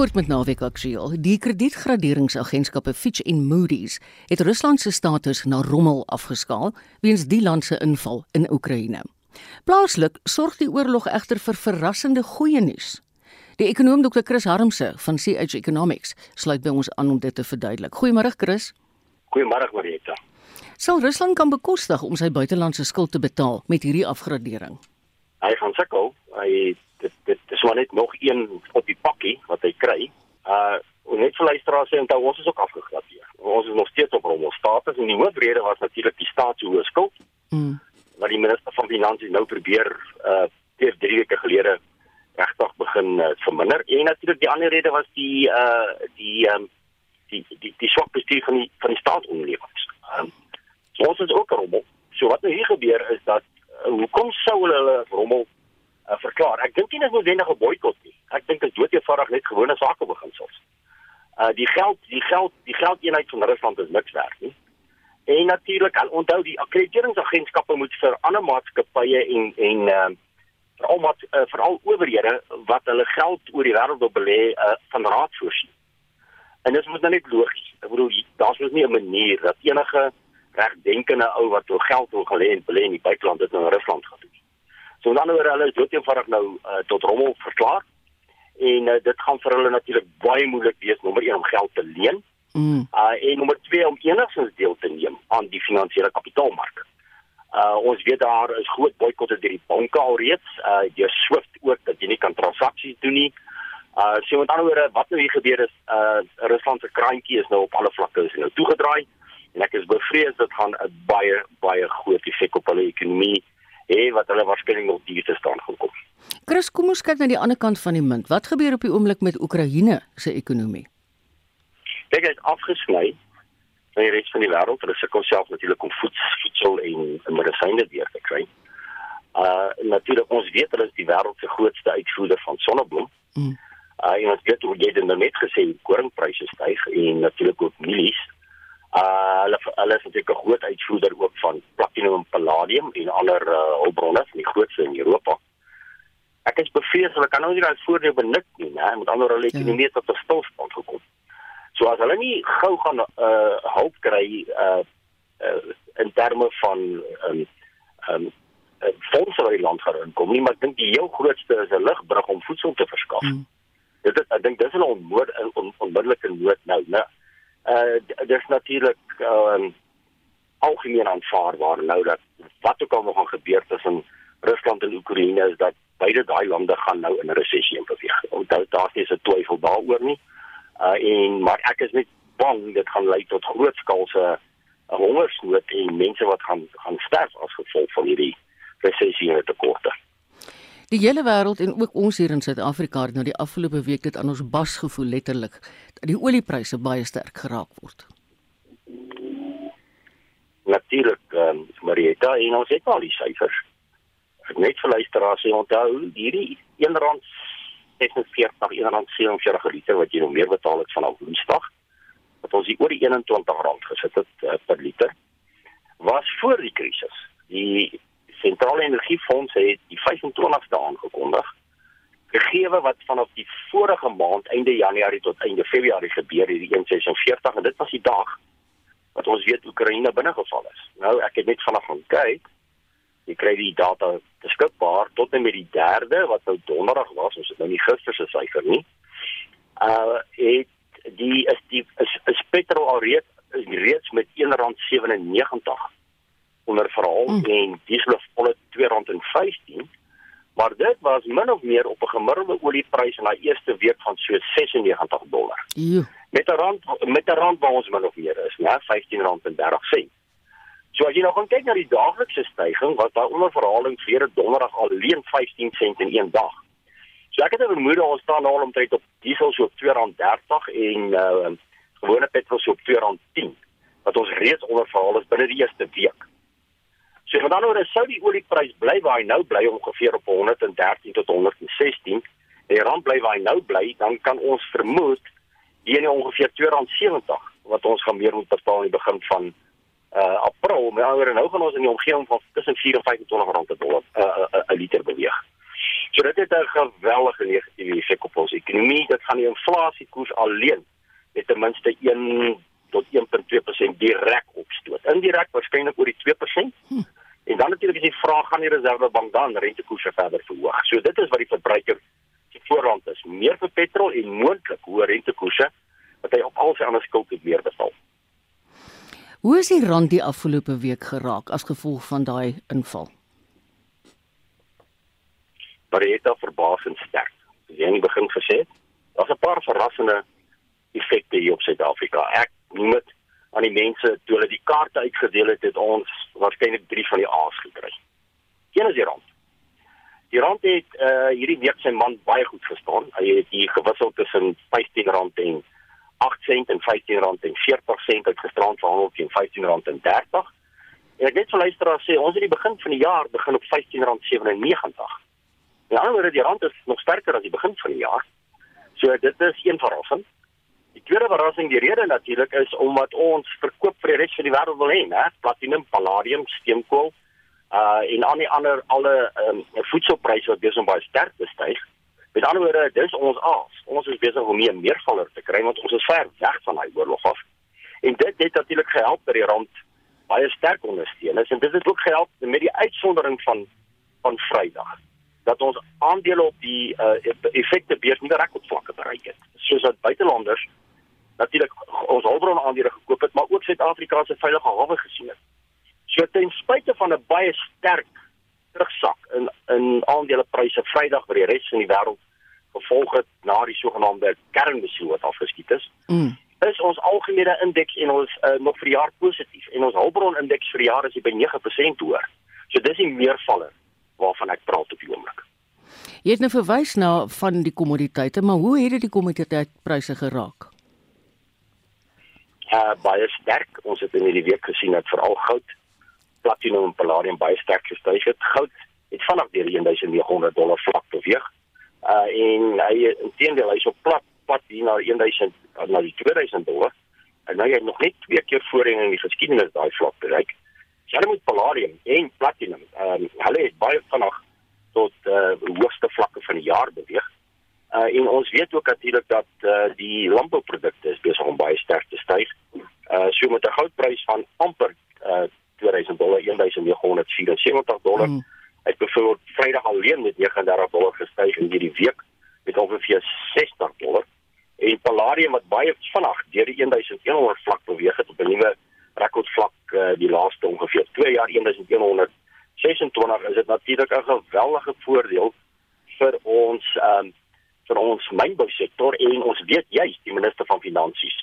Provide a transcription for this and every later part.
Voort met naweek aktueel. Die kredietgraderingsagentskappe Fitch en Moody's het Rusland se status na rommel afgeskaal weens die land se inval in Oekraïne. Plaaslik sorg die oorlog egter vir verrassende goeie nuus. Die ekonom Dr. Chris Harmse van CH Economics sluit by ons aan om dit te verduidelik. Goeiemôre Chris. Goeiemôre Marita. Sal Rusland kan bekostig om sy buitelandse skuld te betaal met hierdie afgradering? Hy gaan sukkel. Hy dit dit is maar net nog een op die pakkie wat hy kry. Uh net vir luisteraars sê onthou ons is ook afgegradeer. Ons is nog steeds op rommel status en die hoofrede was natuurlik die staat se hoë skuld. Mm. Wat die minister van finansies nou probeer uh teer 3 weke gelede regtig begin uh, verminder. En natuurlik die ander rede was die uh die um die die die swak bestuur van die van die staatsondernemings. Um, so ons is ook rommel. So wat nou hier gebeur is dat uh, hoekom sou hulle rommel uh, verklaar. Ek dink nie dit is noodwendig 'n boikot nie. Ek dink dit is doodgevaarlik net gewone sakebeginsels. Uh die geld, die geld, die geldeenheid van Rusland is niks werd nie. En natuurlik, onthou die akkrediteringsagentskappe moet vir ander maatskappye en en uh veral wat uh, veral owerhede wat hulle geld oor die wêreld wil belê uh, van raad voorsien. En dit moet nou net logies. Ek bedoel daar's mos nie 'n manier dat enige regdenkende ou wat wil geld wil gelê en belê in die buiteland dit nou in Rusland gaan doen. So met ander woorde hulle is dood eenvoudig nou uh, tot rommel verklaar en uh, dit gaan vir hulle natuurlik baie moeilik wees nommer 1 om geld te leen. Mm. Uh en nommer 2 om enigstens deel te neem aan die finansiële kapitaalmark. Uh ons weet daar is groot boikotte deur die banke alreeds, uh deur SWIFT ook dat jy nie kan transaksies doen nie. Uh so met ander woorde wat nou hier gebeur is uh Rusland se kraantjie is nou op alle vlakke is nou toegedraai en ek is bevrees dit gaan 'n baie baie groot effek op hulle ekonomie hê wat hulle waarskynlik nog duur te staan gaan kom. Chris, kom ons kyk na die ander kant van die munt. Wat gebeur op die oomblik met Oekraïne se ekonomie? Kyk, hy het afgesny van die res van die wêreld. Hulle sukkel self natuurlik om voed, voedsel en, en medisyne deur te kry. Uh natuurlik ons weet hulle is die wêreld se grootste uitvoerder van sonnebloem. Mm. Uh en ons weet hoe jy dit nou net gesê, koringpryse styg en natuurlik ook mielies. Uh hulle hulle is natuurlik 'n groot uitvoerder ook van platinum en palladium en ander uh, hulpbronne, die grootste in Europa. Ek is bevrees hulle kan nou nie daai voordeel benut nie, né? Met ander hulle ekonomie ja. tot 'n stilstand gekom. So as hulle nie gou gaan uh hulp kry uh, uh in terme van um um fondse wat die land gaan inkom nie, maar ek dink die heel grootste is 'n ligbrug om voedsel te verskaf. Hmm. Dit is ek dink dis 'n onmoontlik on, onmiddellike nood nou, né? Uh dis natuurlik ehm uh, algemeen aanvaarbaar nou dat wat ook al nog gaan gebeur tussen Rusland en Oekraïne is dat beide daai lande gaan nou in 'n resessie beweeg. Onthou daar's nie so twyfel daaroor nie. Uh en maar ek is net bang dit gaan lei tot grootskaalse hongersnood en mense wat gaan gaan sterf as gevolg van hierdie resessie en tekorte. Die hele wêreld en ook ons hier in Suid-Afrika het nou die afgelope week dit aan ons bas gevoel letterlik dat die oliepryse baie sterk geraak word. Natuurlik, um, Marieta, en ons het al die syfers. Ek net vir luisteraars sê onthou hierdie R1.46 R1.47 per liter wat jy nou meer betaal het vanaf Woensdag wat ons hier oor die R21 gesit het uh, per liter was voor die krisis. Die sentrale energiefonds het die 25ste aangekondig gegee wat vanaf die vorige maand einde Januarie tot einde Februarie gebeur hierdie 146 en dit was die dag wat ons weet Oekraïne binnegeval is. Nou ek het net vanaand gaan kyk. Ek kry die data beskikbaar tot en met die 3de wat nou donderdag was, ons het nou nie gister se syfer nie. Uh het die is die is, is petrol alreeds reeds met R1.97 onder verhaal mm. en diesel volle R2.15 maar dit was min of meer op 'n gemiddelde olieprys in daai eerste week van so 96 dollar. Ew. Met 'n rand met 'n rand waar ons min of meer is, ja, R15.30. So as jy nou gaan kyk na die daaglikse stygings, was daar onder verhaling vir donderdag alleen 15 sent in een dag. So ek het 'n vermoede ons staan nou al omtrent op diesel so op R2.30 en uh gewone petrol so op R2.10 wat ons reeds onder verhaal is binne die eerste week. So met ander woorde sou die olieprys bly waar hy nou bly ongeveer op 113 tot 116 en die rand bly waar hy nou bly, dan kan ons vermoed hier in ongeveer 270 wat ons gaan meer moet betaal in die begin van uh April. Met ander woorde nou gaan ons in die omgewing van tussen 4 en 25 rand per dollar 'n uh, uh, uh, liter beweeg. So dit het 'n geweldige negatiewe effek op ons ekonomie. Dit gaan die inflasiekoers alleen met ten minste 1 tot 1.2% direk opstoot. Indirek waarskynlik oor die 2%. Hm. En dan natuurlik is die vraag gaan die Reservebank dan rentekoerse verder verhoog. So dit is wat die verbruiker se voorrand is. Meer vir petrol en moontlik hoë rentekoerse wat hy op al sy ander skuld weer betaal. Hoe is die rand die afgelope week geraak as gevolg van daai inval? Het verbaasend sterk. Jy het in die begin gesê, daar's 'n paar verrassende effekte hier op Suid-Afrika. Ek noem dit aan die mense toe hulle die kaarte uitgedeel het, het ons waarskynlik 3 van die A's gekry. Een is die rand. Die rand het uh hierdie week sy man baie goed gestaan. Hy het hier gewissel tussen R15 en 8 sent en 15 rand en 40 sent het gisterand verhandel teen 15 rand en 30. En ek net vir luisteraars sê ons het die begin van die jaar begin op 15 rand 97. En alhoewel die rand is nog sterker as die begin van die jaar. So dit is een verrassing. Die tweede verrassing die rede natuurlik is omdat ons verkoop vir die res van die wêreld wil hê, né? Platinum, palladium, steenkool uh en al die ander alle um, voedselpryse wat besig om baie sterk te styg. Met ander woorde, dis ons aas. Ons is besig om meer meervaller te kry want ons is ver weg van daai oorlog af. En dit het natuurlik gehelp dat die rand baie sterk ondersteun is en dit het ook gehelp met die uitsondering van van Vrydag dat ons aandele op die uh, effekte beurs nie rekordvlakke bereik het. Soos dat buitelanders natuurlik ons hulpbron aandele gekoop het, maar ook Suid-Afrika se veilige hawe gesien het. So ten spyte van 'n baie sterk terugsak in in aandelepryse Vrydag by die res van die wêreld gevolg het na die sogenaamde kernbesoek wat afgeskiet is. Mm. Is ons algemene indeks en ons uh, nog vir die jaar positief en ons hulpbron indeks vir die jaar is by 9% hoër. So dis die meervaller waarvan ek praat op die oomblik. Jy het nou verwys na van die kommoditeite, maar hoe het dit die kommoditeitpryse geraak? Uh, baie sterk. Ons het in hierdie week gesien dat veral goud platinum en palladium baie sterk gestyg het. Goud het vanaf deur die 1900 dollar vlak beweeg. Uh en hy intendeel hy's op plat pad hier na 1000 na die 2000 dollar. En nou jy nog net twee keer voorheen in die geskiedenis daai vlak bereik. Jy moet palladium en platinum. Ehm um, hulle het baie vanaand tot uh hoogste vlakke van die jaar beweeg. Uh en ons weet ook natuurlik dat uh die landbouprodukte is besig om baie sterk te styg. Uh so met 'n goudprys van amper uh 2000 dollar 1974 dollar. Mm. Het byvoorbeeld Vrydag alleen met 39 dollar gestyg in hierdie week met ongeveer 60 dollar. En palladium wat baie vinnig deur die 1100 vlak beweeg het op 'n nuwe rekordvlak uh, die laaste ongeveer 2 jaar 1126 is dit natuurlik 'n geweldige voordeel vir ons um, vir ons mynbousektor en ons weet juist die minister van finansies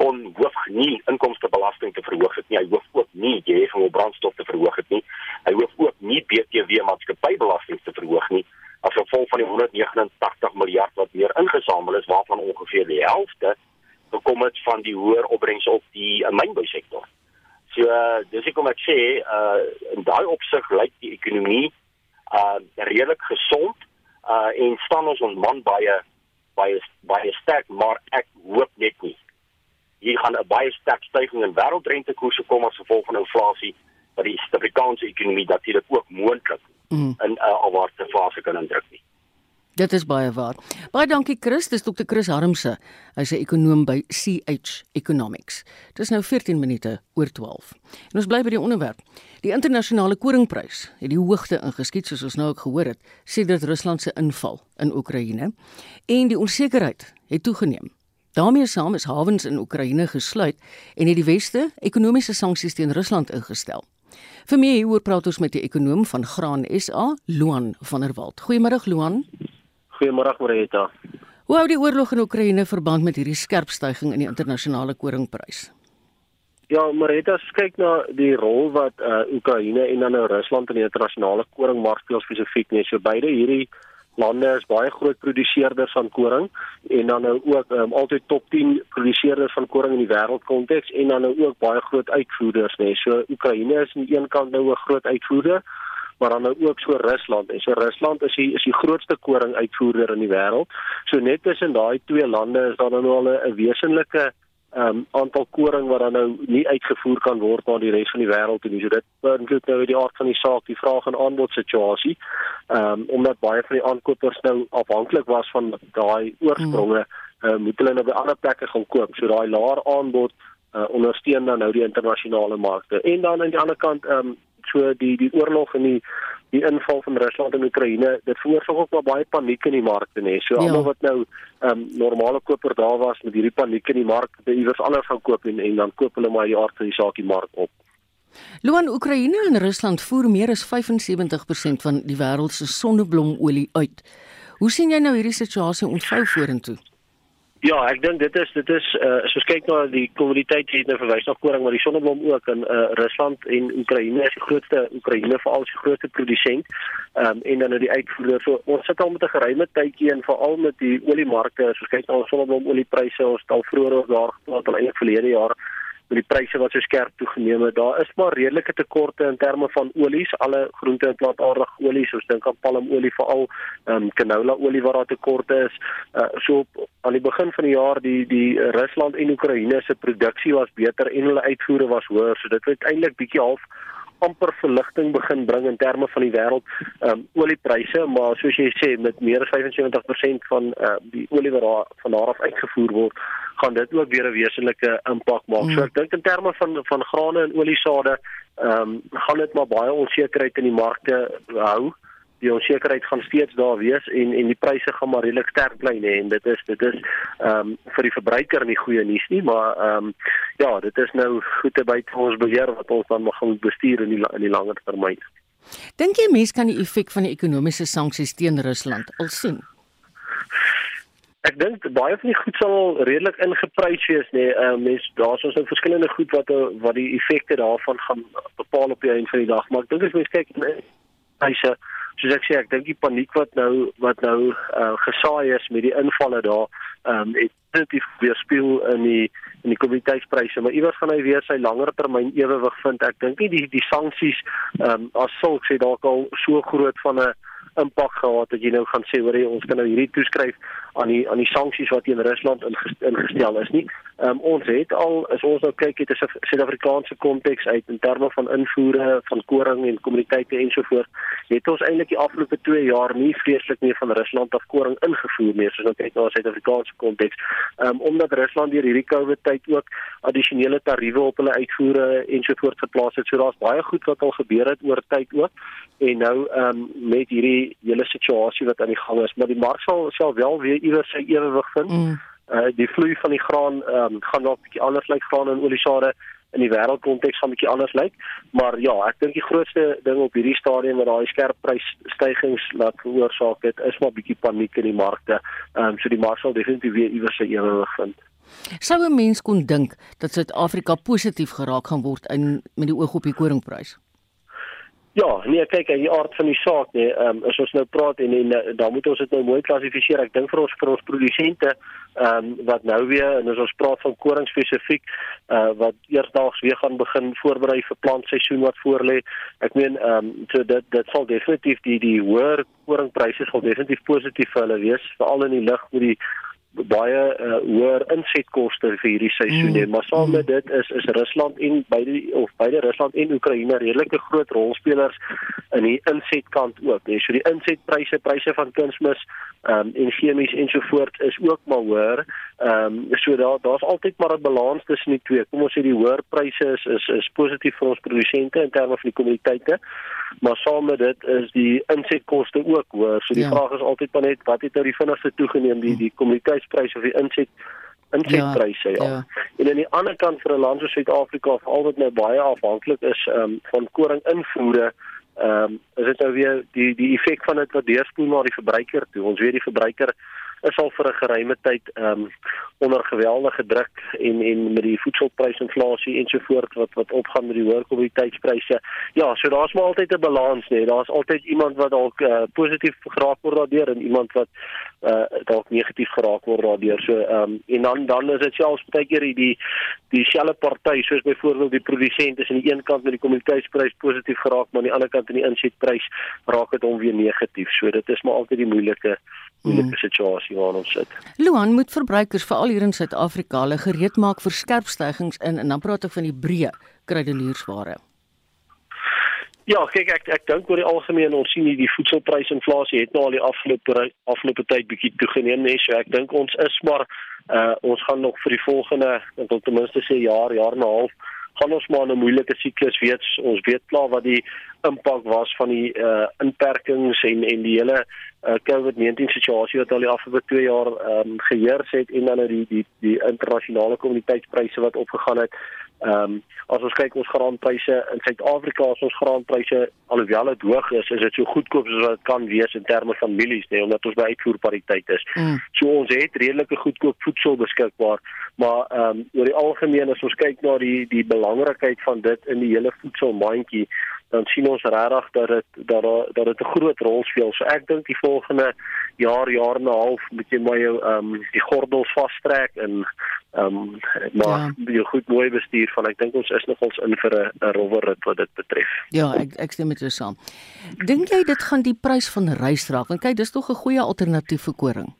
kon hoof nie inkomstebelasting te verhoog het nie. Hy hoof ook nie die heffing op brandstof te verhoog het nie. Hy hoof ook nie BTW maatskappybelasting te verhoog nie. As gevolg van die 189 miljard wat meer ingesamel is waarvan ongeveer die helfte gekom het van die hoër opbrengs op die mynbousektor. So uh, dis ek kom ek sê uh in daai opsig lyk die ekonomie uh redelik gesond uh en staan ons ons man baie baie baie sterk maar ek hoop net nie hier gaan 'n baie sterk stygings in wêreldrentekoerse kom as gevolg van inflasie wat die Suid-Afrikaanse ekonomie natuurlik ook moontlik mm. in 'n uh, alwaarse fase kan indruk nie. Dit is baie waar. Baie dankie Chris, dis Dr. Chris Harmse. Hy's 'n ekonom by CH Economics. Dit is nou 14 minute oor 12. En ons bly by die onderwerp. Die internasionale koringprys het die hoogte ingeskiet soos ons nou ook gehoor het, sedert Rusland se inval in Oekraïne en die onsekerheid het toegeneem daarmee saam is hawens in Oekraïne gesluit en het die weste ekonomiese sanksies teen Rusland ingestel. Vir meer hieroor praat ons met die ekonom van Graan SA, Luan van der Walt. Goeiemôre Luan. Goeiemôre Marita. Hoe hou die oorlog in Oekraïne verband met hierdie skerp stygings in die internasionale koringprys? Ja, Marita, kyk na die rol wat uh, Oekraïne en dan nou Rusland in die internasionale koringmark speel spesifiek nie. So beide hierdie lande is baie groot produseerders van koring en dan nou ook um, altyd top 10 produseerders van koring in die wêreldkonteks en dan nou ook baie groot uitvoerders nê. So Oekraïne is aan die een kant nou 'n groot uitvoerder, maar dan nou ook so Rusland. En so Rusland is die is die grootste koring uitvoerder in die wêreld. So net tussen daai twee lande is daar nou al 'n wesenlike um, aantal koring wat dan nou nie uitgevoer kan word na die res van die wêreld nie. So dit beïnvloed nou die aard van die saak, die vraag en aanbod situasie. Ehm um, omdat baie van die aankopers nou afhanklik was van daai oorspronge, mm. uh, moet hulle nou by ander plekke gaan koop. So daai laer aanbod uh, ondersteun dan nou die internasionale markte. En dan aan die ander kant ehm um, so die die oorlog en die die inval van Rusland in Oekraïne, dit veroorsaak ook maar baie paniek in die markte nê. So ja. almal wat nou ehm um, normale koper daar was met hierdie paniek in die mark, by iewers anders gaan koop en en dan koop hulle maar die aard van die saak die mark op. Luan Oekraïne en Rusland voer meer as 75% van die wêreld se sonneblomolie uit. Hoe sien jy nou hierdie situasie ontvou vorentoe? Ja, ek dink dit is dit is uh, as ons kyk na die kommoditeit het nou verwys na koring maar die sonneblom ook in uh, Rusland en Oekraïne is die grootste Oekraïne veral die grootste produsent. Ehm um, en dan nou die uitvoerder. So ons sit al met 'n geruime tydjie en veral met die oliemarkte as ons kyk na sonneblom oliepryse ons het al vroeër daar gepraat al eintlik verlede jaar met die pryse wat so skerp toegeneem het. Daar is maar redelike tekorte in terme van olies, alle groente en plantaardige olies, soos dink aan palmolie veral, ehm um, canola olie waar daar tekorte is. Uh, so op aan die begin van die jaar die die Rusland en Oekraïne se produksie was beter en hulle uitvoere was hoër. So dit het eintlik bietjie half amper verligting begin bring in terme van die wêreld um, oliepryse maar soos jy sê met meer as 75% van uh, die olie wat van daar af uitgevoer word gaan dit ook weer 'n wesenlike impak maak. Mm. So ek dink in terme van van grane en oliesade ehm um, gaan dit maar baie onsekerheid in die markte hou die onsekerheid gaan steeds daar wees en en die pryse gaan maar redelik sterk bly nê en dit is dit is ehm um, vir die verbruiker nie goeie nuus nie maar ehm um, ja dit is nou goede by ons beheer wat ons dan mag bestuur in die in die langer termyn. Dink jy mense kan die effek van die ekonomiese sanksies teen Rusland al sien? Ek dink baie van die goed sal redelik ingeprys wees nê. Nee. Uh, mense daar's ons nou verskillende goed wat wat die effekte daarvan gaan bepaal op die einde van die dag, maar ek dink as mens kyk na pryse soos ek sê ek dink die paniek wat nou wat nou uh, gesaai is met die invalle daar ehm um, het dit weerspieël in die in die kommoditeitspryse maar iewers gaan hy weer sy langer termyn ewewig vind ek dink nie die die sanksies ehm um, as sulks sê dalk al so groot van 'n impak gehad dat jy nou gaan sê hoor jy ons kan nou hierdie toeskryf aan die aan die sanksies wat teen Rusland ingestel is nie. Ehm um, ons het al as ons nou kyk het 'n Suid-Afrikaanse konteks uit in terme van invoere van koring en kommoditeite ensovoorts, het ons eintlik die afgelope 2 jaar nie vreeslik meer van Rusland af koring ingevoer nie, soos ons kyk na Suid-Afrikaanse konteks. Ehm um, omdat Rusland deur hierdie COVID tyd ook addisionele tariewe op hulle uitvoere ensovoorts geplaas het. So daar's baie goed wat al gebeur het oor tyd ook en nou ehm um, met hierdie hele situasie wat aan die gang is, maar die mark sal sal wel weer iewers sy ewewig vind. Mm. Uh die vloei van die graan ehm um, gaan dalk bietjie anders lyk graan en oliesade in die wêreldkonteks gaan bietjie anders lyk. Maar ja, ek dink die grootste ding op hierdie stadium wat daai skerp prysstygings laat veroorsaak het, is maar bietjie paniek in die markte. Ehm um, so die mark sal definitief weer iewers sy ewewig vind. Sou 'n mens kon dink dat Suid-Afrika positief geraak gaan word in met die oog op die koringprys? Ja, nee, kyk, in die aard van die saak, nee, ehm um, as ons nou praat en en uh, dan moet ons dit nou mooi klassifiseer. Ek dink vir ons vir ons produsente ehm um, wat nou weer en as ons praat van koring spesifiek, uh wat eersdaags weer gaan begin voorberei vir plantseisoen wat voorlê. Ek meen ehm um, so dit dit sal definitief die die hoër koringpryse sal definitief positief vir hulle wees, veral in die lig met die baie uh, hoër insetkoste vir hierdie seisoen hê, mm. maar saam met dit is is Rusland en beide of beide Rusland en Oekraïne redelike groot rolspelers in die insetkant ook. Hè. So die insetpryse, pryse van kunsmis, ehm um, en chemies ensovoorts is ook maar hoër. Ehm um, so daar daar's altyd maar 'n balans tussen die twee. Kom ons sê die hoër pryse is is is positief vir ons produsente in terme van die kommoditeite, maar saam met dit is die insetkoste ook hoër. So die ja. vraag is altyd maar net wat het nou die vinnigste toegeneem die die kommoditeite vleisprys of die inset insetpryse ja, ja. ja. En aan die ander kant vir 'n land soos Suid-Afrika of al wat nou baie afhanklik is um, van koring invoere, ehm um, is dit nou weer die die effek van dit wat deurspoel na die verbruiker toe. Ons weet die verbruiker is al vir 'n geruime tyd ehm um, onder geweldige druk en en met die voedselprysinflasie ensovoorts wat wat opgaan met die hoë kommoditeitspryse. Ja, so daar's maar altyd 'n balans, nee. Daar's altyd iemand wat dalk uh, positief geraak word daardeur en iemand wat uh, dalk negatief geraak word daardeur. So ehm um, en dan dan is dit selfs baie keer die die selle party soos byvoorbeeld die produsent is aan die een kant met die kommoditeitsprys positief geraak, maar aan die ander kant in die insetprys raak dit hom weer negatief. So dit is maar altyd die moeilike moeilike mm. situasie waarin ons sit. Luan moet verbruikers veral hier in Suid-Afrika hulle gereed maak vir skerp stygings in en dan praat ek van die breë kruideniersware. Ja, kyk ek ek dink oor die algemeen ons sien die voedselprysinflasie het nou al die afgelope afgelope tyd bietjie toegeneem nee, so ek dink ons is maar uh ons gaan nog vir die volgende ek wil ten minste sê jaar, jaar en 'n half gaan ons maar 'n moeilike siklus weet ons weet klaar wat die impak was van die uh inperkings en en die hele uh COVID-19 situasie wat al die afgelope 2 jaar ehm um, geheers het en dan nou die die die internasionale kommoditeitspryse wat opgegaan het. Ehm um, as ons kyk ons graanpryse in Suid-Afrika, as ons graanpryse alhoewel dit hoog is, is dit so goedkoop as wat dit kan wees in terme van mielies, nee, omdat ons by uitvoerpariteit is. Mm. So ons het redelike goedkoop voedsel beskikbaar, maar ehm um, oor die algemeen as ons kyk na die die belangrikheid van dit in die hele voedselmandjie, dan sien ons regtig dat dit dat dat dit 'n groot rol speel. So ek dink die volgende jaar, jaar en 'n half moet jy maar jou ehm um, die gordels vastrek en ehm um, maar ja. jy goed mooi bestuur van ek dink ons is nog ons in vir 'n rowwer rit wat dit betref. Ja, ek ek stem met jou saam. Dink jy dit gaan die prys van rys raak? Want kyk, dis tog 'n goeie alternatief vir koring.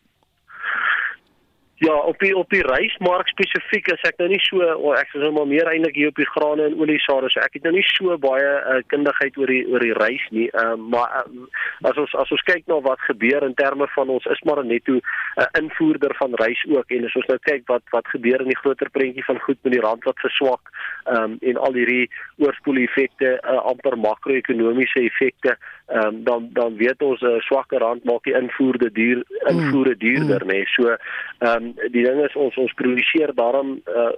Ja, op die op die rysmark spesifiek is ek nou nie so oh, ek is nou maar meer eintlik hier op die grane en oliesade so ek het nou nie so baie uh, kundigheid oor die oor die rys nie. Ehm uh, maar uh, as ons as ons kyk na nou wat gebeur in terme van ons is maar net 'n uh, invoerder van rys ook en as ons nou kyk wat wat gebeur in die groter prentjie van goed met die rand wat verswak ehm um, en al hierdie oorspoel effekte uh, amper makro-ekonomiese effekte ehm um, dan dan weet ons 'n uh, swakker rand maak die invoerde duur invoere duurder mm. nê. Nee. So ehm um, die ding is ons ons produseer daarom uh,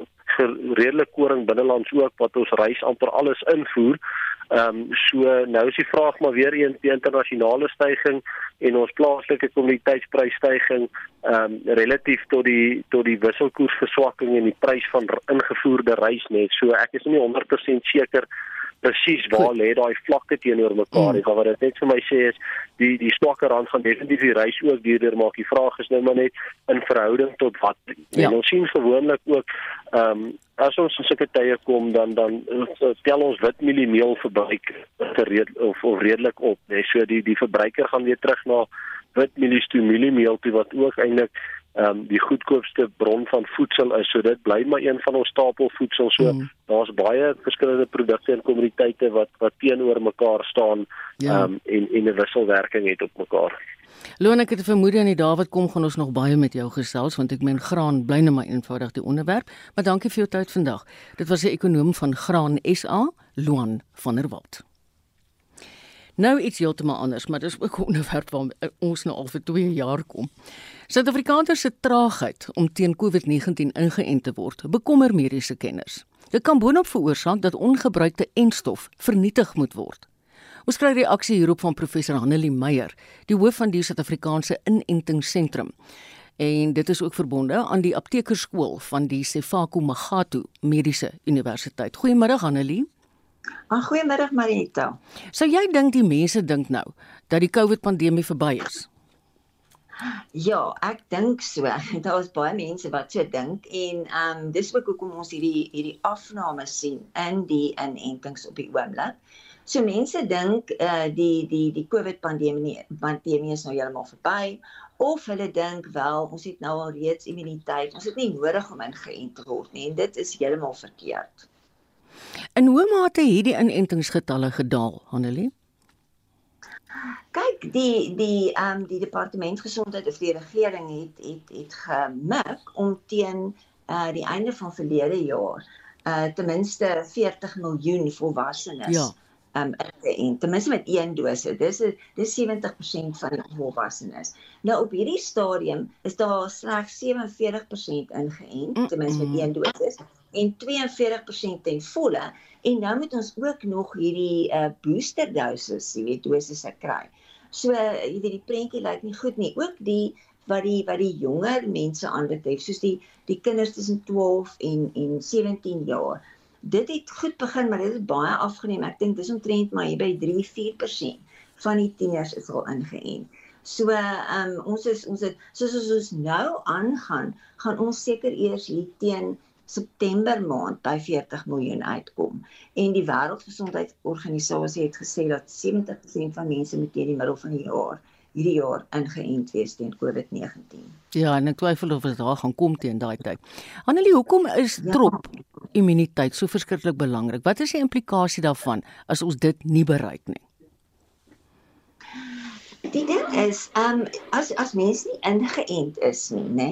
redelik koring binnelands ook wat ons rys amper alles invoer. Ehm um, so nou is die vraag maar weer eens die internasionale stygings en ons plaaslike kommoditeitsprysstygings ehm um, relatief tot die tot die wisselkoersverswakking en die prys van ingevoerde rys net. So ek is nie 100% seker presies waar lê daai vlakke teenoor mekaar. Mm. Wat dit net vir my sê is die die swakker rand gaan definitief die reis ook duurder maak. Die vraag is nou maar net in verhouding tot wat. Ja. En ons sien gewoonlik ook ehm um, as ons in sulke tye kom dan dan tel ons wit mieliemeel verbruik gereed of, of redelik op. Nee, so die die verbruiker gaan weer terug na wit mielies toe mieliemeel toe wat ook eintlik ehm um, die goedkoopste bron van voedsel is. So dit bly maar een van ons stapelvoedsel. So mm. daar's baie verskillende produkte en kommoditeite wat wat teenoor mekaar staan ja. ehm ja. um, en en 'n wisselwerking het op mekaar. Loon ek het 'n vermoede aan die dae wat kom gaan ons nog baie met jou gesels want ek meen graan bly net maar eenvoudig die onderwerp. Maar dankie vir jou tyd vandag. Dit was 'n ekonom van Graan SA, Loan van der Walt. Nou iets heeltemal anders, maar dis ook 'n onderwerp waar ons nou al vir 2 jaar kom. Suid-Afrikaners se traagheid om teen COVID-19 ingeënt te word, bekommer mediese kenners. Dit kan boonop veroorsaak dat ongebruikte enstof vernietig moet word. Ons kry reaksie hierop van professor Hanelie Meyer, die hoof van die Suid-Afrikaanse Inentingsentrum. En dit is ook verbonde aan die aptekerskool van die Sefako Magatu Mediese Universiteit. Goeiemôre Hanelie. Ah, goeiemôre Marita. Sou jy dink die mense dink nou dat die COVID-pandemie verby is? Ja, ek dink so. Daar is baie mense wat so dink en ehm um, dis ook hoekom ons hierdie hierdie afname sien in die inentings op die oomblik. So mense dink eh uh, die die die COVID-pandemie pandemie is nou heeltemal verby of hulle dink wel ons het nou al reeds immuniteit. Ons het nie nodig om ingeënt te word nie en dit is heeltemal verkeerd. In hoe mate het die inentingsgetalle gedaal, Hanelie? Kyk, die die ehm um, die departement gesondheid of die regering het het het gemik om teen uh die einde van verlede jaar uh ten minste 40 miljoen volwassenes ja um en ten minste met een dosis. Dis dis 70% van volwassenes. Nou op hierdie stadium is daar slegs 47% ingeënt, ten minste met een dosis en 42% ten volle en nou moet ons ook nog hierdie uh booster doses, jy weet, dosisse kry. So jy weet die prentjie lyk nie goed nie. Ook die wat die wat die jonger mense aanbetref, soos die die kinders tussen 12 en en 17 jaar dit het goed begin, maar dit het baie afgeneem. Ek dink dis omtrent maar hier by 3-4% van die tieners is al ingeënt. So ehm um, ons is ons het soos ons, ons nou aangaan, gaan ons seker eers hier teen September maand by 40 miljoen uitkom. En die Wêreldgesondheidsorganisasie het gesê dat 70% van mense met teen die middel van die jaar hierdie jaar ingeënt wees teen COVID-19. Ja, en ek twyfel of dit daar gaan kom teen daai tyd. Annelie, hoekom is ja. trop immuniteit so verskriklik belangrik? Wat is die implikasie daarvan as ons dit nie bereik nie? Die ding is, ehm um, as as mense nie ingeënt is nie, nê,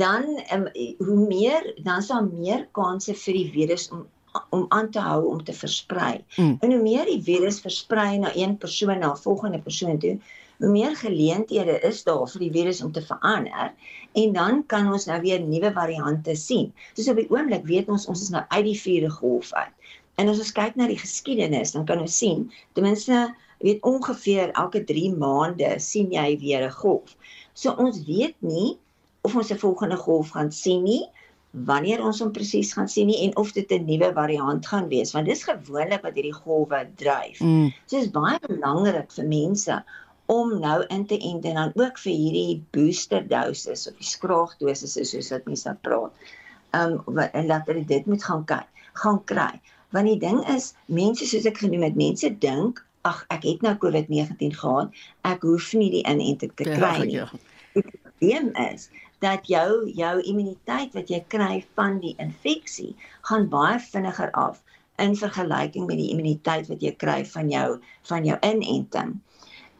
dan ehm um, hoe meer dan daar meer kanse vir die virus om om aan te hou om te versprei. Mm. En hoe meer die virus versprei na een persoon na 'n volgende persoon toe, meer geleenthede is daar vir die virus om te verander en dan kan ons nou weer nuwe variante sien. Soos op die oomblik weet ons ons is nou uit die vierde golf uit. En as ons kyk na die geskiedenis, dan kan ons sien ten minste weet ongeveer elke 3 maande sien jy weer 'n golf. So ons weet nie of ons 'n volgende golf gaan sien nie wanneer ons hom presies gaan sien nie en of dit 'n nuwe variant gaan wees want dis gewoonlik wat hierdie golwe dryf. Mm. So dit is baie belangrik vir mense om nou in te ent en dan ook vir hierdie booster doses of die skraagdosisse soos wat mense nou praat. Um en laat hulle dit moet gaan kyk, gaan kry. Want die ding is mense soos ek genoem het, mense dink ag ek het nou COVID-19 gehad, ek hoef nie die inenting te kry nie. Ja, ja. Die probleem is dat jou jou immuniteit wat jy kry van die infeksie gaan baie vinniger af in vergelyking met die immuniteit wat jy kry van jou van jou inenting.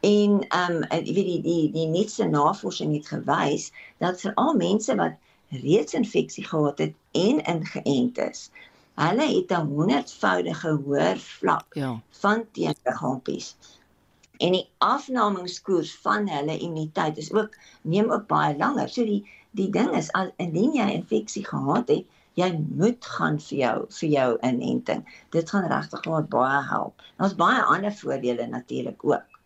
En ehm um, jy weet die die die nuutste navorsing het gewys dat vir al mense wat reeds infeksie gehad het en ingeënt is, hulle het 'n 100voudige hoër vlak ja. van teenliggaampies en die afnamingskoers van hulle immuniteit is ook neem ook baie langer. So die die ding is as indien jy infeksie gehad het, jy moet gaan vir jou vir jou inenting. Dit gaan regtig baie help. Daar's baie ander voordele natuurlik ook.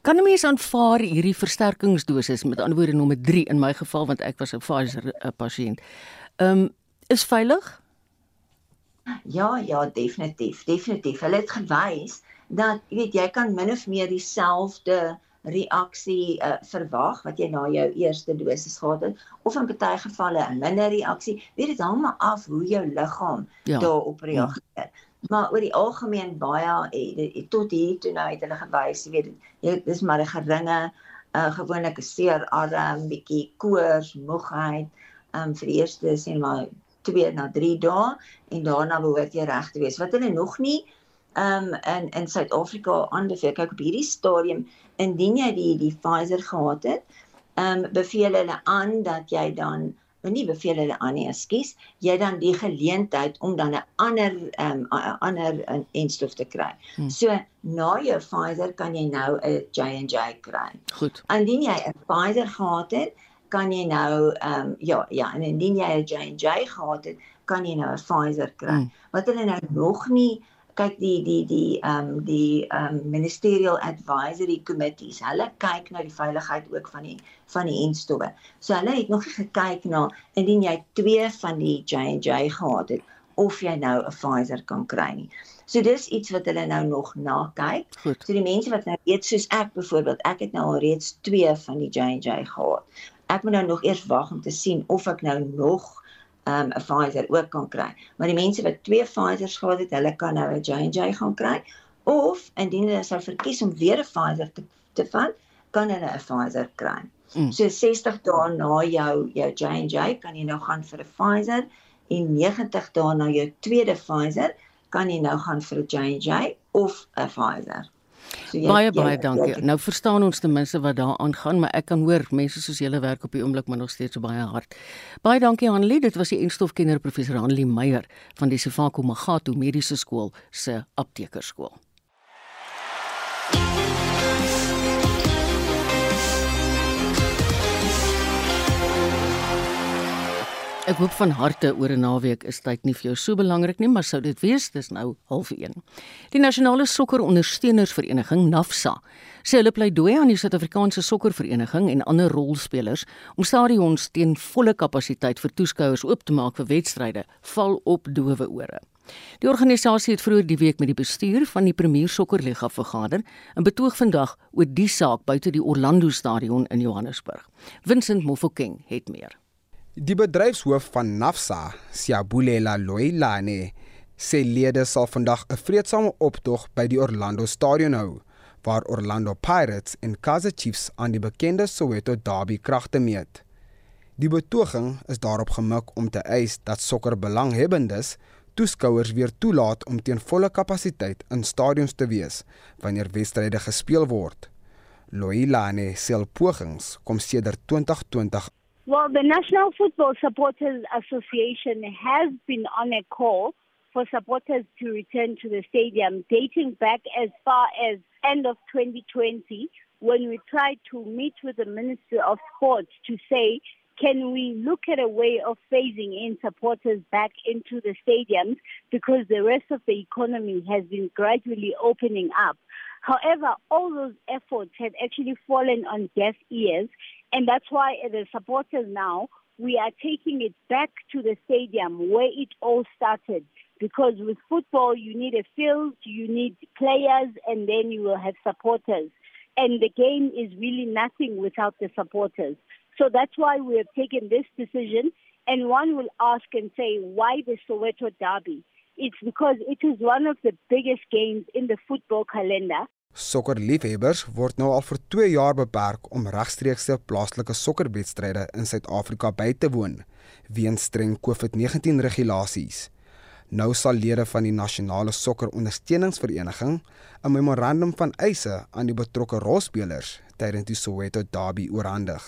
Kan 'n mens aanvaar hierdie versterkingsdosis met ander woorde nommer 3 in my geval want ek was 'n Pfizer eh, pasiënt. Ehm um, is veilig? Ja, ja, definitief, definitief. Hulle het gewys dat jy weet jy kan min of meer dieselfde reaksie uh, verwag wat jy na jou eerste dosis gehad het of in baie gevalle 'n minder reaksie. Weet dit hang maar af hoe jou liggaam ja. daarop reageer. Ja. Maar oor die algemeen baie eh, tot hier toe nou het hulle gewys, jy weet dit is maar 'n geringe uh, gewoonlik 'n seer arm, bietjie koors, moegheid, um, vir die eerste sê maar 2 na 3 dae en daarna behoort jy reg te wees. Wat hulle nog nie um in in Suid-Afrika aanbeveel. Kyk op hierdie stadium indien jy die die Pfizer gehad het, um beveel hulle aan dat jy dan nou nie beveel hulle aan nie, ekskuus, jy dan die geleentheid om dan 'n ander um 'n ander enstof te kry. Hmm. So na jou Pfizer kan jy nou 'n J&J kry. Goed. Indien jy 'n Pfizer gehad het, kan jy nou um ja, ja, en indien jy 'n J&J gehad het, kan jy nou 'n Pfizer kry. Hmm. Wat hulle nou nog nie kyk die die die ehm um, die ehm um, ministerial advisory committees. Hulle kyk na die veiligheid ook van die van die enstowwe. So hulle het nog nie gekyk na indien jy twee van die J&J gehad het of jy nou 'n Pfizer kan kry nie. So dis iets wat hulle nou nog na kyk. Goed. So die mense wat nou weet soos ek byvoorbeeld, ek het nou al reeds twee van die J&J gehad. Ek moet nou nog eers wag om te sien of ek nou nog um, 'n Pfizer ook kan kry. Maar die mense wat twee Pfizers gehad het, hulle kan nou 'n J&J gaan kry of indien hulle sou verkies om weer 'n Pfizer te te vat, kan hulle 'n Pfizer kry. Mm. So 60 dae na jou jou J&J kan jy nou gaan vir 'n Pfizer en 90 dae na jou tweede Pfizer kan jy nou gaan vir 'n J&J of 'n Pfizer. So jy, baie baie jy, dankie. Jy, nou verstaan ons ten minste wat daar aangaan, maar ek kan hoor mense soos julle werk op die oomblik maar nog steeds so baie hard. Baie dankie Hanlie, dit was die enstofkenner professor Hanlie Meyer van die Sefako Magato Mediese Skool se aptekerskool. Ek hoop van harte oor 'n naweek is tyd nie vir jou so belangrik nie, maar sou dit wees, dis nou 0.5. Die Nasionale Sokkerondersteunersvereniging NAFSA sê hulle pleidooi aan die Suid-Afrikaanse Sokkervereniging en ander rolspelers om stadions teen volle kapasiteit vir toeskouers oop te maak vir wedstryde val op dowe ore. Die organisasie het vroeër die week met die bestuur van die Premier Sokkerliga vergader en betoog vandag oor die saak buite die Orlando Stadion in Johannesburg. Vincent Mofokeng het meer. Die bedryfshoof van Nafsa, Siabulela Loilane, sê lede sal vandag 'n vreedsame optog by die Orlando Stadion hou waar Orlando Pirates en Kaizer Chiefs aan die bekende Soweto Derby kragte meet. Die betoging is daarop gemik om te eis dat sokkerbelanghebendes toeskouers weer toelaat om teen volle kapasiteit in stadions te wees wanneer wedstryde gespeel word. Loilane sel pogings kom sedert 2020. Well, the National Football Supporters Association has been on a call for supporters to return to the stadium dating back as far as end of 2020 when we tried to meet with the Minister of Sports to say can we look at a way of phasing in supporters back into the stadiums because the rest of the economy has been gradually opening up. However, all those efforts have actually fallen on deaf ears, and that's why the supporters now we are taking it back to the stadium where it all started. Because with football, you need a field, you need players, and then you will have supporters. And the game is really nothing without the supporters. So that's why we have taken this decision. And one will ask and say, why the Soweto Derby? It's because it is one of the biggest games in the football calendar. Sokkerliefhebbers word nou al vir 2 jaar beperk om regstreekse plaaslike sokkerwedstryde in Suid-Afrika by te woon weens streng COVID-19 regulasies. Nou sal lede van die Nasionale Sokker Ondersteuningsvereniging 'n memorandum van eise aan die betrokke rolspelers tydens die Soweto Derby oorhandig.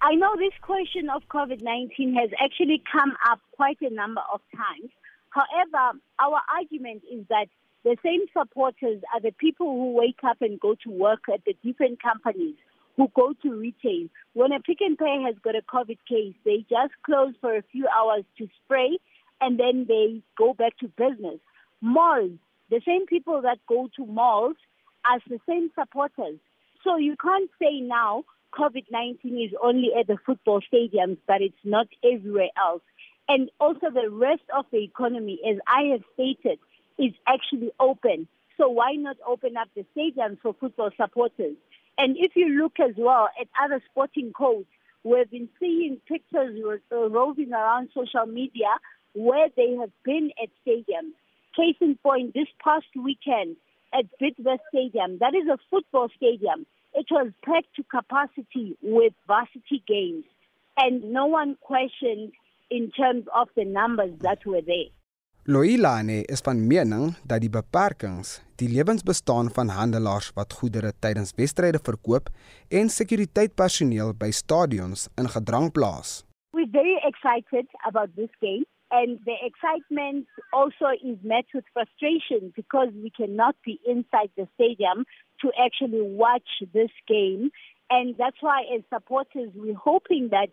I know this question of COVID 19 has actually come up quite a number of times. However, our argument is that the same supporters are the people who wake up and go to work at the different companies, who go to retail. When a pick and pay has got a COVID case, they just close for a few hours to spray and then they go back to business. Malls, the same people that go to malls are the same supporters. So you can't say now COVID 19 is only at the football stadiums, but it's not everywhere else. And also, the rest of the economy, as I have stated, is actually open. So, why not open up the stadiums for football supporters? And if you look as well at other sporting codes, we've been seeing pictures uh, roving around social media where they have been at stadiums. Case in point, this past weekend at Bidvest Stadium, that is a football stadium. It was packed to capacity with varsity games, and no one questioned in terms of the numbers that were there. Loilane is van mening dat die beperkings die lewensbestaan van handelaars wat goedere tydens wedstryde verkoop en sekuriteitpersoneel by stadions in gedrang plaas. We're very excited about this game and the excitement also is met with frustration because we cannot be inside the stadium to actually watch this game. And that's why, as supporters, we're hoping that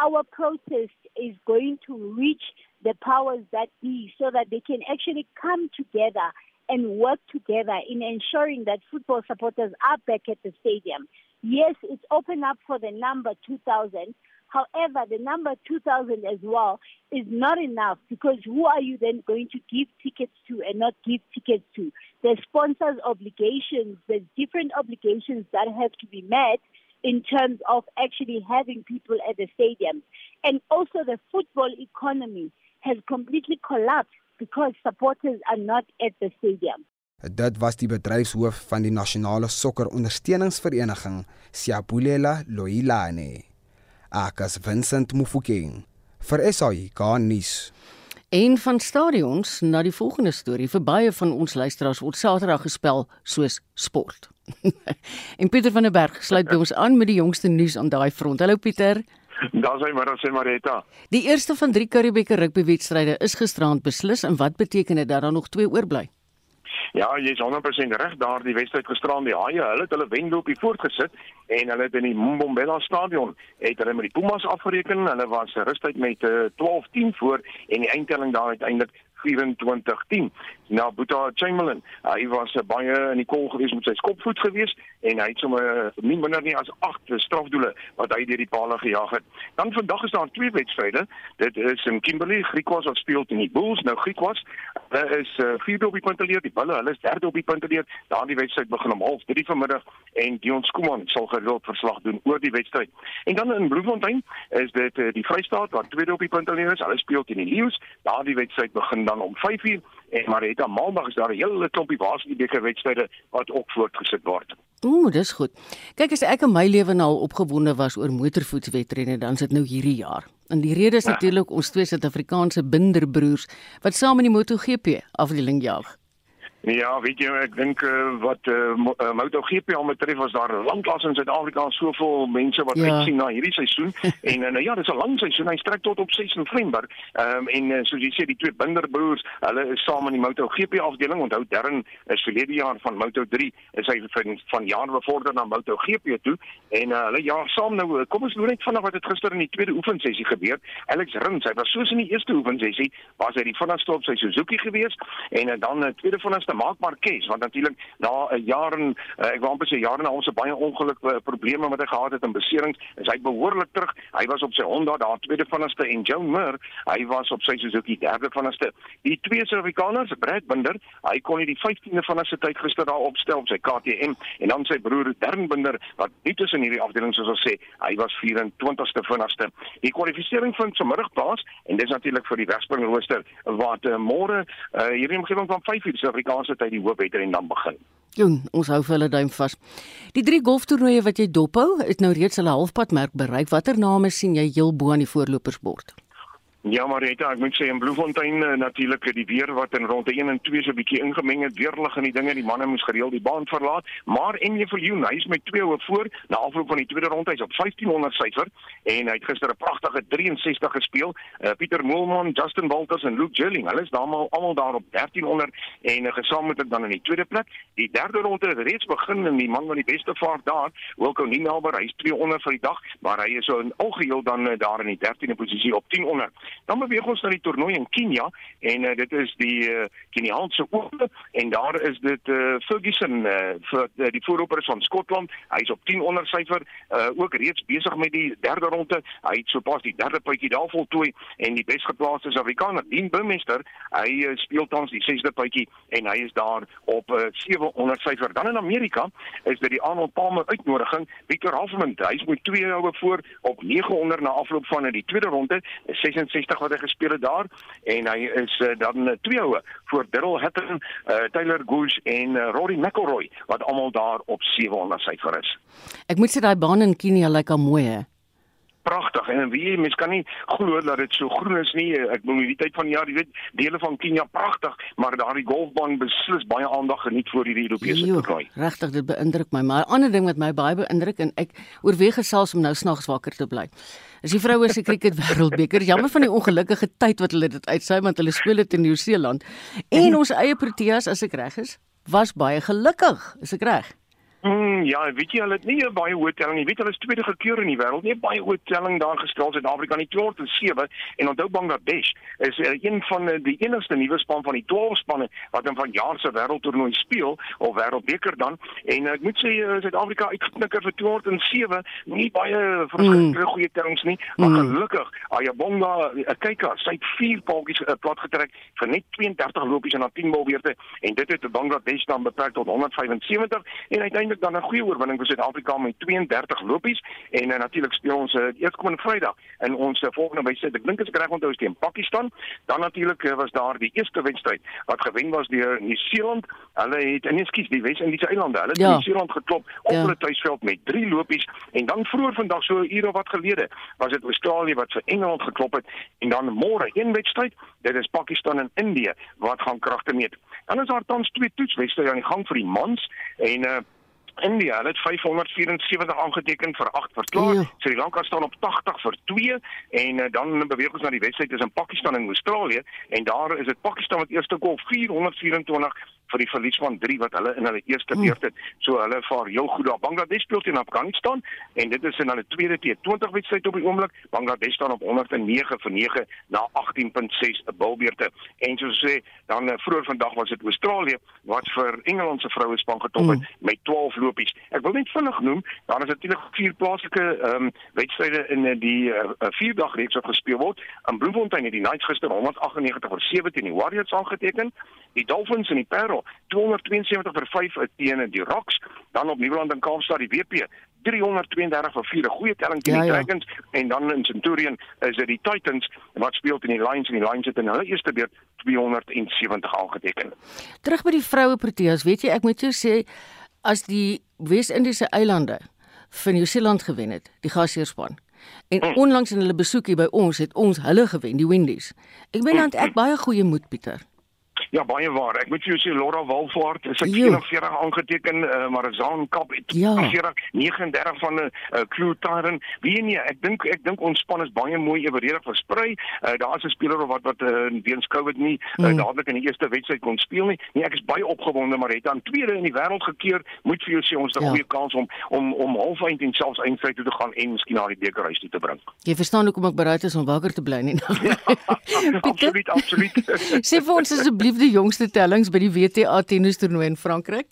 our protest is going to reach the powers that be so that they can actually come together and work together in ensuring that football supporters are back at the stadium. Yes, it's open up for the number 2,000, However, the number 2,000 as well is not enough because who are you then going to give tickets to and not give tickets to? There's sponsors' obligations, there's different obligations that have to be met in terms of actually having people at the stadiums. And also, the football economy has completely collapsed because supporters are not at the stadium. Dit was die bedryfshoof van die Nasionale Sokker Ondersteuningsvereniging, Siabulela Loilane. Akas Vincent Mufokeng vir SAI nuus. Een van stadions na die volgende storie vir baie van ons luisteraars word Saterdag gespel soos sport. en Pieter van der Berg sluit by ons aan met die jongste nuus aan daai front. Hallo Pieter. Daar's hy maar, sê Marita. Die eerste van 3 Karibieke rugbywedstryde is gisterand beslis en wat beteken dit dat daar nog 2 oorbly? Ja, jy is 100% reg. Daar die wedstryd gisteraan die Haie, hulle het hulle wenloopie voortgesit en hulle het in die Mbombela stadion het hulle met die Pumas afgereken. Hulle was rustyd met uh, eh, 12-10 voor en die eindtelling daar uiteindelik 24-10. Nou Boeta Chamberlain, hy was uh, baie in die kol gewees met sy skopvoet gewees en hy het sommer uh, nie minder nie as 8 strafdoele wat hy deur die palle gejaag het. Dan vandag is daar twee wedstryde. Dit is in Kimberley, Griquas wat speel teen die Bulls. Nou Griquas, hulle is uh, vierde op die punte leer, die Bulle, hulle is derde op die punte leer. Daardie wedstryd begin om 0:30 vanmiddag en Dion Skuman sal gereeld verslag doen oor die wedstryd. En dan in Bloemfontein is dit uh, die Vrystaat wat tweede op die punte leer is. Hulle speel teen die Lions. Daardie wedstryd begin dan om 5:00 en aan maandag is daar 'n hele klompie basketbeker wedstryde wat ook voortgesit word. Ooh, dis goed. Kyk as ek in my lewe nou al opgewonde was oor motorfietswedrenne, dan is dit nou hierdie jaar. En die rede is ja. natuurlik ons twee Suid-Afrikaanse binderbroers wat saam in die MotoGP afdeling jag. Ja, weet jy, ek dink uh, wat uh, MotoGP al betref was daar lanklaas in Suid-Afrika soveel mense wat ja. uitsien na hierdie seisoen en uh, nou ja, dis 'n lang seisoen. Hy strek tot op 6 November. Ehm um, en uh, soos jy sê, die twee binderbroers, hulle is saam in die MotoGP afdeling. Onthou Darren is verlede jaar van Moto3 is hy van van jaar bevorder na MotoGP toe en uh, hulle ja, saam nou kom ons loer net vanaand wat het gister in die tweede oefensessie gebeur. Alex Rins, hy was soos in die eerste oefensessie, was hy die vinnigste op sy Suzuki geweest en uh, dan 'n uh, tweede vinnigste te maak Marquez want natuurlik na 'n jaar en uh, ek wou amper sê jare na ons baie ongeluk uh, probleme wat hy gehad het en beserings is hy behoorlik terug. Hy was op sy Honda daar tweede vanste en Joe Mir hy was op sy Suzuki derde vanste die twee Suid-Afrikaners Brad Binder hy kon nie die 15de van sy tyd gister daar opstel op sy KTM en dan sy broer Darren Binder wat nie tussen hierdie afdeling soos ons sê hy was 24ste vanste die kwalifikasie vind vanmiddag plaas en dis natuurlik vir die wegspringrooster wat uh, môre uh, hierdie omgewing van 5 uur Suid-Afrika kans dat hy die hoofwedren dan begin. Joen, ons hou vir hulle duim vas. Die drie golftoernooie wat jy dophou, het nou reeds hulle halfpadmerk bereik. Watter name sien jy heel bo aan die voorlopersbord? Ja, Marita, ek moet sê in Bloemfontein uh, natuurlik die weer wat in rondte 1 en 2 so 'n bietjie ingemeng het, weerlig en die dinge, die manne moes gereeld die baan verlaat, maar Enje Viljoen, hy is met 2 oor voor na afloop van die tweede ronde, hy's op 1500 syfer en hy het gister 'n pragtige 63 gespeel. Uh, Pieter Moelman, Justin Walters en Luke Jelling, hulle is daar almal daar op 1300 en uh, gesamentlik dan in die tweede plek. Die derde ronde het reeds begin en die man wat die beste vaart daar, Wilco Ninaber, hy's 200 vir die dag, maar hy is so in algeheel dan uh, daar in die 13de posisie op 1000. Dan beweeg ons na die toernooi in Kenia en uh, dit is die uh, Keniaanse Ope en daar is dit uh, Ferguson uh, vir uh, die voorloper van Skotland. Hy's op 10 onder syfer, uh, ook reeds besig met die derde ronde. Hy het sopas die derde puitjie daar voltooi en die besgeplaaste Suid-Afrikaner, Dean Bumester, hy uh, speel tans die sesde puitjie en hy is daar op uh, 700 syfer. Dan in Amerika is dit die Arnold Palmer uitnodiging. Victor Hoffman, hy's met 2 houe voor op 900 na afloop van die tweede ronde, 66 wat hy gespeel het daar en hy is uh, dan uh, twee houe voor Daryl Hatton, uh, Taylor Gooch en uh, Rory McIlroy wat almal daar op 700 syfer is. Ek moet sê daai baan in Kenia lyk al mooi hè pragtig. En wie mens kan nie glo dat dit so groen is nie. Ek bedoel die tyd van die jaar jy weet dele van Kenia pragtig maar daardie golfbaan beslis baie aandag geniet vir hierdie Europese toernooi. regtig dit beïndruk my. Maar 'n ander ding wat my baie beïndruk en ek oorweeg gesels om nou snags wakker te bly is die vroue se cricket wêreldbeker. Jammer van die ongelukkige tyd wat hulle dit uitsaai want hulle speel dit in Nieu-Seeland. En ons eie Proteas as ek reg is was baie gelukkig. Is ek reg Mm, ja, weet jy, hulle het nie baie hoë telling nie. Weet hulle is tweede gekeur in die wêreld. Nie baie hoë telling daar gestel Suid-Afrika nie 207 en onthou Bangladesh is uh, een van uh, die enigste nuwe span van die 12 spanne wat in vanjaar se wêreldtoernooi speel of wêreldbeker dan. En uh, ek moet sê uh, Suid-Afrika uitgeknikker vir 207, nie baie verskriklike mm. goeie tellings nie, maar mm. gelukkig Ayabonga, uh, kyk as sy het vier paaltjies uh, plat getrek vir net 32 lopies en dan 10 balbeurte en dit het Bangladesh dan beperk tot 175 en uiteindelik uiteindelik dan 'n goeie oorwinning vir Suid-Afrika met 32 lopies en uh, natuurlik speel ons uh, eerskomende Vrydag in ons uh, volgende wedstryd. Ek dink is reg onthou teen Pakistan. Dan natuurlik uh, was daar die eerste wedstryd wat gewen was deur Nieu-Seeland. Hulle het en ekskuus die Wes-Indiese eilande. Hulle het ja. Nieu-Seeland geklop op ja. hulle tuisveld met 3 lopies en dan vroeër vandag so 'n uur of wat gelede was dit Australië wat vir Engeland geklop het en dan môre een wedstryd. Dit is Pakistan en Indië wat gaan kragte meet. Dan is daar tans twee toetswedstryde aan die gang vir die mans en uh India het 574 aangeteken vir 8 verklaar. Ja. Sri Lanka staan op 80 vir 2 en uh, dan beweeg ons na die wedstryd tussen Pakistan en Australië en daar is dit Pakistan wat eerste gol 424 vir die verlies van 3 wat hulle in hulle eerste hmm. beurt het. So hulle vaar heel goed daar. Bangladesh speel teen Afghanistan en dit is in hulle tweede T20 wedstryd op die oomblik. Bangladesh staan op 109 vir 9 na 18.6 bilbeurte. En soos sê, dan uh, vroeër vandag was dit Australië wat vir Engeland se vroue span getop het hmm. met 12 lopies. Ek wil net vinnig noem, daar is natuurlik vier plaaslike ehm um, wedstryde in uh, die uh, vier dag reeks wat gespeel word. In Bloemfontein het die Knights gister 198 vir 7 teen die Warriors aangeteken. Die Dolphins en die Parel 272 vir 5 teen die Rocks. Dan op Nieuweland en Kaapstad die WP 332 vir 4 'n goeie telling teen ja, die Dragons ja. en dan in Centurion is dit die Titans wat speel teen die Lions en die Lions het in hulle eerste beurt 270 aangeteken. Terug by die vroue Proteas, weet jy ek moet jou sê as die Wes-Indiese eilande van Nieu-Seeland gewen het, die gasheerspan. En mm. onlangs in hulle besoekie by ons het ons hulle gewen, die Windies. Ek meen dan ek baie goeie moed Pieter. Ja baie waar. Ek moet vir jou sê Laura Walford is ek 44 aangeteken, uh, maar Zaan Kap het ja. 39 van 'n uh, uh, Crew Tyrant. Wie nee, ek dink ek dink ons span is baie mooi eweredig versprei. Uh, Daar's 'n speler wat wat uh, weens COVID nie uh, mm. dadelik in die eerste wedstryd kon speel nie. Nee, ek is baie opgewonde, maar het aan tweede in die wêreld gekeer. Moet vir jou sê ons het 'n ja. goeie kans om om om halfeind en selfs eindstryd toe te gaan en miskien na die bekerhuis toe te bring. Jy verstaan hoekom ek bereid is om wakker te bly nie. absoluut, absoluut. sê vir ons asseblief die jongste tellings by die WTA tennistoernooi in Frankryk?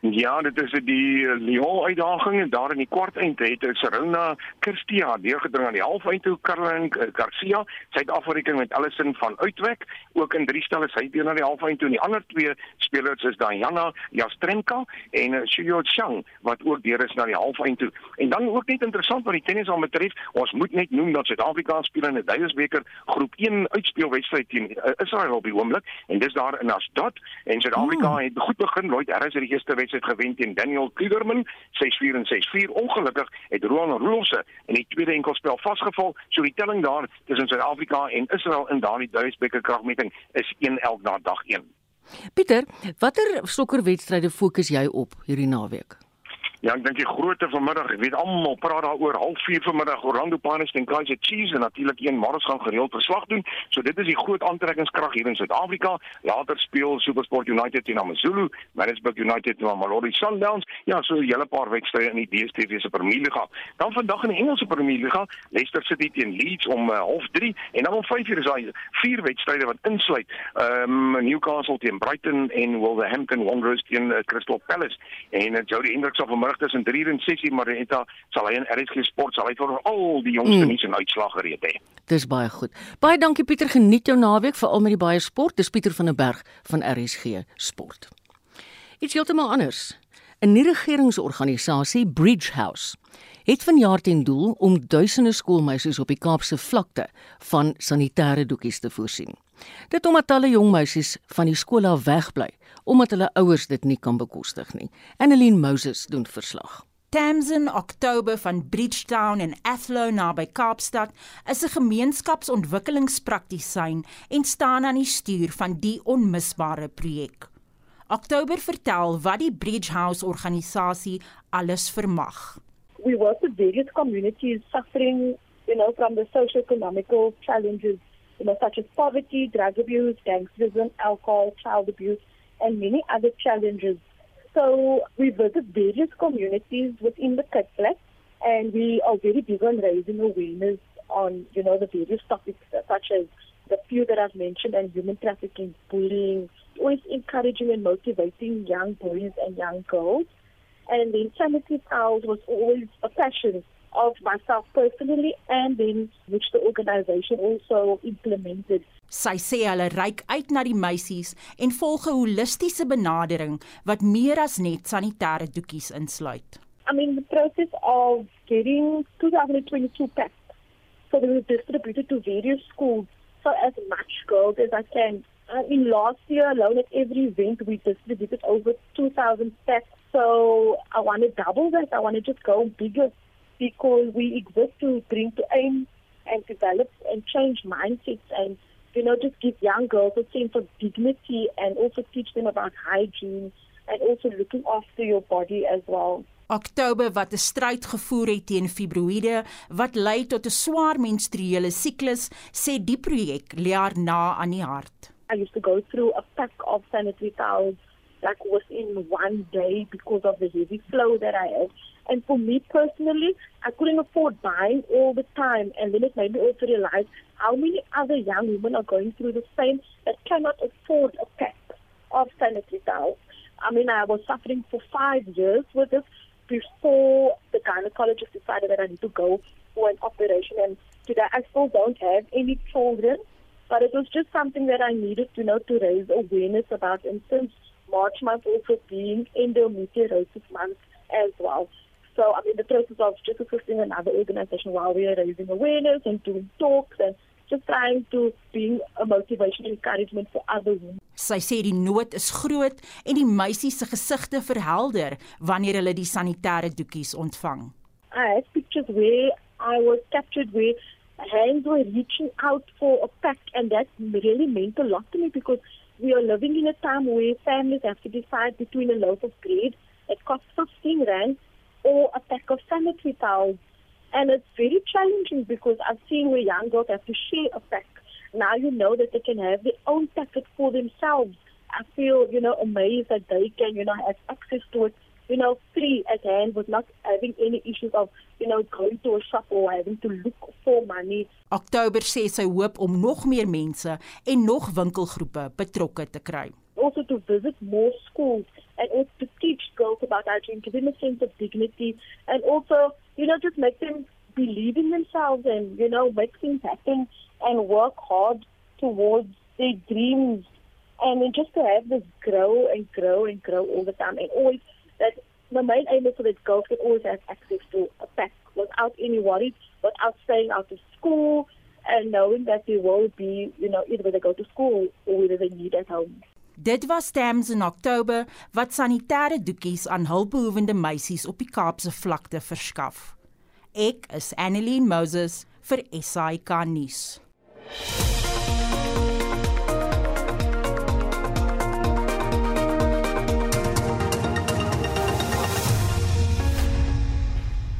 Ja, dit is die Lyon uitdaging en daar in die kwart eind het Serena Kirstia deurgedring aan die halfeind toe Caroline Garcia, Suid-Afrika met Allison van Uitwek, ook in drie stelle sy deur na die halfeind toe. En die ander twee spelers is Diana Jastrenka en Xiao Chang wat ook deur is na die halfeind toe. En dan ook net interessant wat die tennis aan betref, ons moet net noem dat Suid-Afrika speel in die Davis beker groep 1 uitspelwedstryd teen uh, Israel op die oomblik. En dis daar in Asdod en Suid-Afrika hmm. het goed begin, Lloyd Harris het die eerste wedstryd gewen teen Daniel Kligerman 6-4 en 6-4. Ongelukkig het Roan Roose in die tweede enkelspel vasgeval. So die telling daar tussen Suid-Afrika en Israel in daardie Duitsbeker kragmeting is 1-11 na dag 1. Pieter, watter sokkerwedstryde fokus jy op hierdie naweek? Ja, ek dink die grootte vanmiddag, weet almal praat daaroor half 4 vanmiddag Orlando Pirates teen Kaizer Chiefs en natuurlik een maar ons gaan gereeld verslag doen. So dit is die groot aantrekkingskrag hier in Suid-Afrika. Later speel SuperSport United teen AmaZulu, Maritzburg United teen Mamelodi Sundowns. Ja, so 'n hele paar wedstryde in die DStv se Premier League. Dan vandag in die Engelse Premier League, Leicester City teen Leeds om uh, half 3 en dan om 5 uur is daar vier wedstryde wat insluit ehm um, Newcastle teen Brighton en Wolverhampton Wanderers teen uh, Crystal Palace. En uh, Jody Hendricks sal vanmiddag tussen 3 en 6 uur Marita sal hy in RSG Sport sal hy vir al die jongste mm. nuus en uitslag gereed hê. Dis baie goed. Baie dankie Pieter, geniet jou naweek veral met die baie sport. Dis Pieter van der Berg van RSG Sport. Iets heeltemal anders. 'n Nie regeringsorganisasie, Bridge House, het vanjaar ten doel om duisende skoolmeisies op die Kaapse vlakte van sanitêre doekies te voorsien. Dit omdat hulle jong meisies van die skool af wegbly omdat hulle ouers dit nie kan bekostig nie. Annelien Moses doen verslag. Tamsin Oktober van Bridgetown en Athlone naby Kaapstad is 'n gemeenskapsontwikkelingspraktisyn en staan aan die stuur van die onmisbare projek. Oktober vertel wat die Bridge House organisasie alles vermag. We work with various communities suffering, you know, from the socio-economical challenges you know, such as poverty, drug abuse, gangsterism, alcohol, child abuse, and many other challenges. So we visit various communities within the Kitlet, and we are very big on raising awareness on, you know, the various topics such as the few that I've mentioned and human trafficking, bullying, always encouraging and motivating young boys and young girls. And the Insanity House was always a passion of myself personally and then which the organization also implemented. Sy sê hulle reik uit na die meisies en volg 'n holistiese benadering wat meer as net sanitêre doekies insluit. I mean the process of getting 2022 packs so they were distributed to various schools so as much girls as I can. Uh, in last year alone at every event we distributed over 2000 packs so I want to double that I want to just go bigger because we exist to bring to aim and develop and change mindsets and you know just give young girls a sense of dignity and also teach them about hygiene and also looking after your body as well. Oktober wat 'n stryd gevoer het teen fibroïde wat lei tot 'n swaar menstruele siklus, sê die projek haar na aan die hart. I used to go through a pack of sanitary towels like within one day because of the heavy flow that I had. And for me personally, I couldn't afford buying all the time. And then it made me also realize how many other young women are going through the same that cannot afford a pack of sanitary towels. I mean, I was suffering for five years with this before the gynecologist decided that I need to go for an operation. And today I still don't have any children, but it was just something that I needed to know to raise awareness about. And since March month also being endometriosis month as well. So I'm in the process of just assisting another organization while we are raising awareness and doing talks and just trying to be a motivation and encouragement for other women. Sy sê die nood is groot en die meisies se gesigte verhelder wanneer hulle die sanitêre doekies ontvang. I have pictures where I was captured where hands were reaching out for a pack and that really meant a lot to me because we are living in a time where families have to decide between a loaf of bread that costs 15 rand or a pack of sanitary towels. And it's very challenging because I've seen where young girls have to share a pack. Now you know that they can have their own packet for themselves. I feel, you know, amazed that they can, you know, have access to it, you know, free at hand with not having any issues of, you know, going to a shop or having to look for money. Oktober sê sy hoop om nog meer mense en nog winkelgroepe betrokke te kry. Also to visit more schools and also to teach girls about hygiene, give them a sense of dignity, and also, you know, just make them believe in themselves and, you know, make things happen and work hard towards their dreams. And then just to have this grow and grow and grow all the time and always that the main aim is so that girls can always have access to a pack without any worries, without staying out of school and knowing that they will be, you know, either they go to school or whether they need at home. Dit was stems in Oktober wat sanitêre doekies aan hulpbehoevende meisies op die Kaapse vlakte verskaf. Ek is Annelien Moses vir SAK nuus.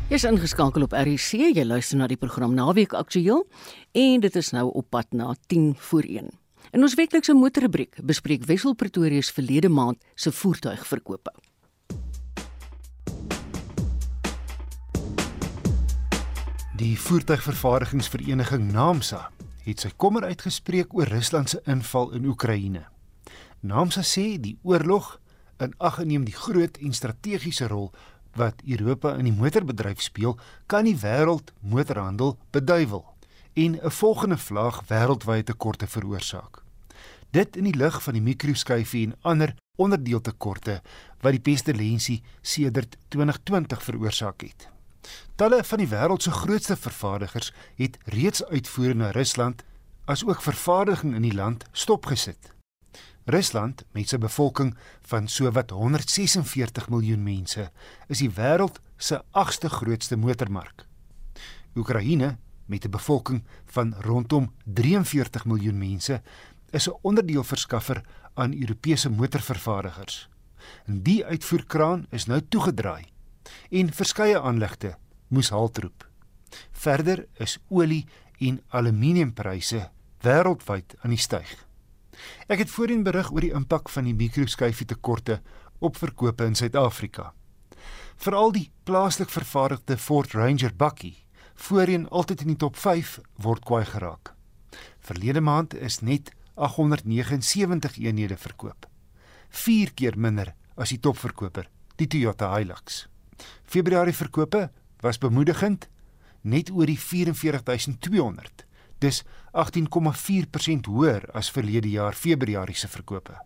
Jy is ingeskakel op RC. Jy luister na die program Naweek Aktueel en dit is nou op pad na 10 voor 1. In ons weeklikse motorrubriek bespreek Wessel Pretoria se verlede maand se voertuigverkope. Die voertuigvervaardigingsvereniging NAMSA het sy kommer uitgespreek oor Rusland se inval in Oekraïne. NAMSA sê die oorlog in ag geneem die groot en strategiese rol wat Europa in die motorbedryf speel, kan die wêreld motorhandel beduiwel en 'n volgende vlaag wêreldwye tekorte veroorsaak. Dit in die lig van die mikroskyfie en ander onderdeeltekorte wat die pestilensie sedert 2020 veroorsaak het. Talle van die wêreld se grootste vervaardigers het reeds uitvoere na Rusland asook vervaardiging in die land stopgesit. Rusland, met sy bevolking van sowat 146 miljoen mense, is die wêreld se agste grootste motormark. Oekraïne, met 'n bevolking van rondom 43 miljoen mense, is 'n onderdeelverskaffer aan Europese motorvervaardigers. En die uitvoerkraan is nou toegedraai en verskeie aanlegte moes haltroep. Verder is olie en aluminiumpryse wêreldwyd aan die styg. Ek het voorheen berig oor die impak van die mikroskyfie tekorte op verkope in Suid-Afrika. Veral die plaaslik vervaardigde Ford Ranger bakkie, voorheen altyd in die top 5, word kwaai geraak. Verlede maand is net 879 eenhede verkoop. 4 keer minder as die topverkoper, die Toyota Hilux. Februarie verkope was bemoedigend, net oor die 44200. Dis 18,4% hoër as verlede jaar Februarie se verkope.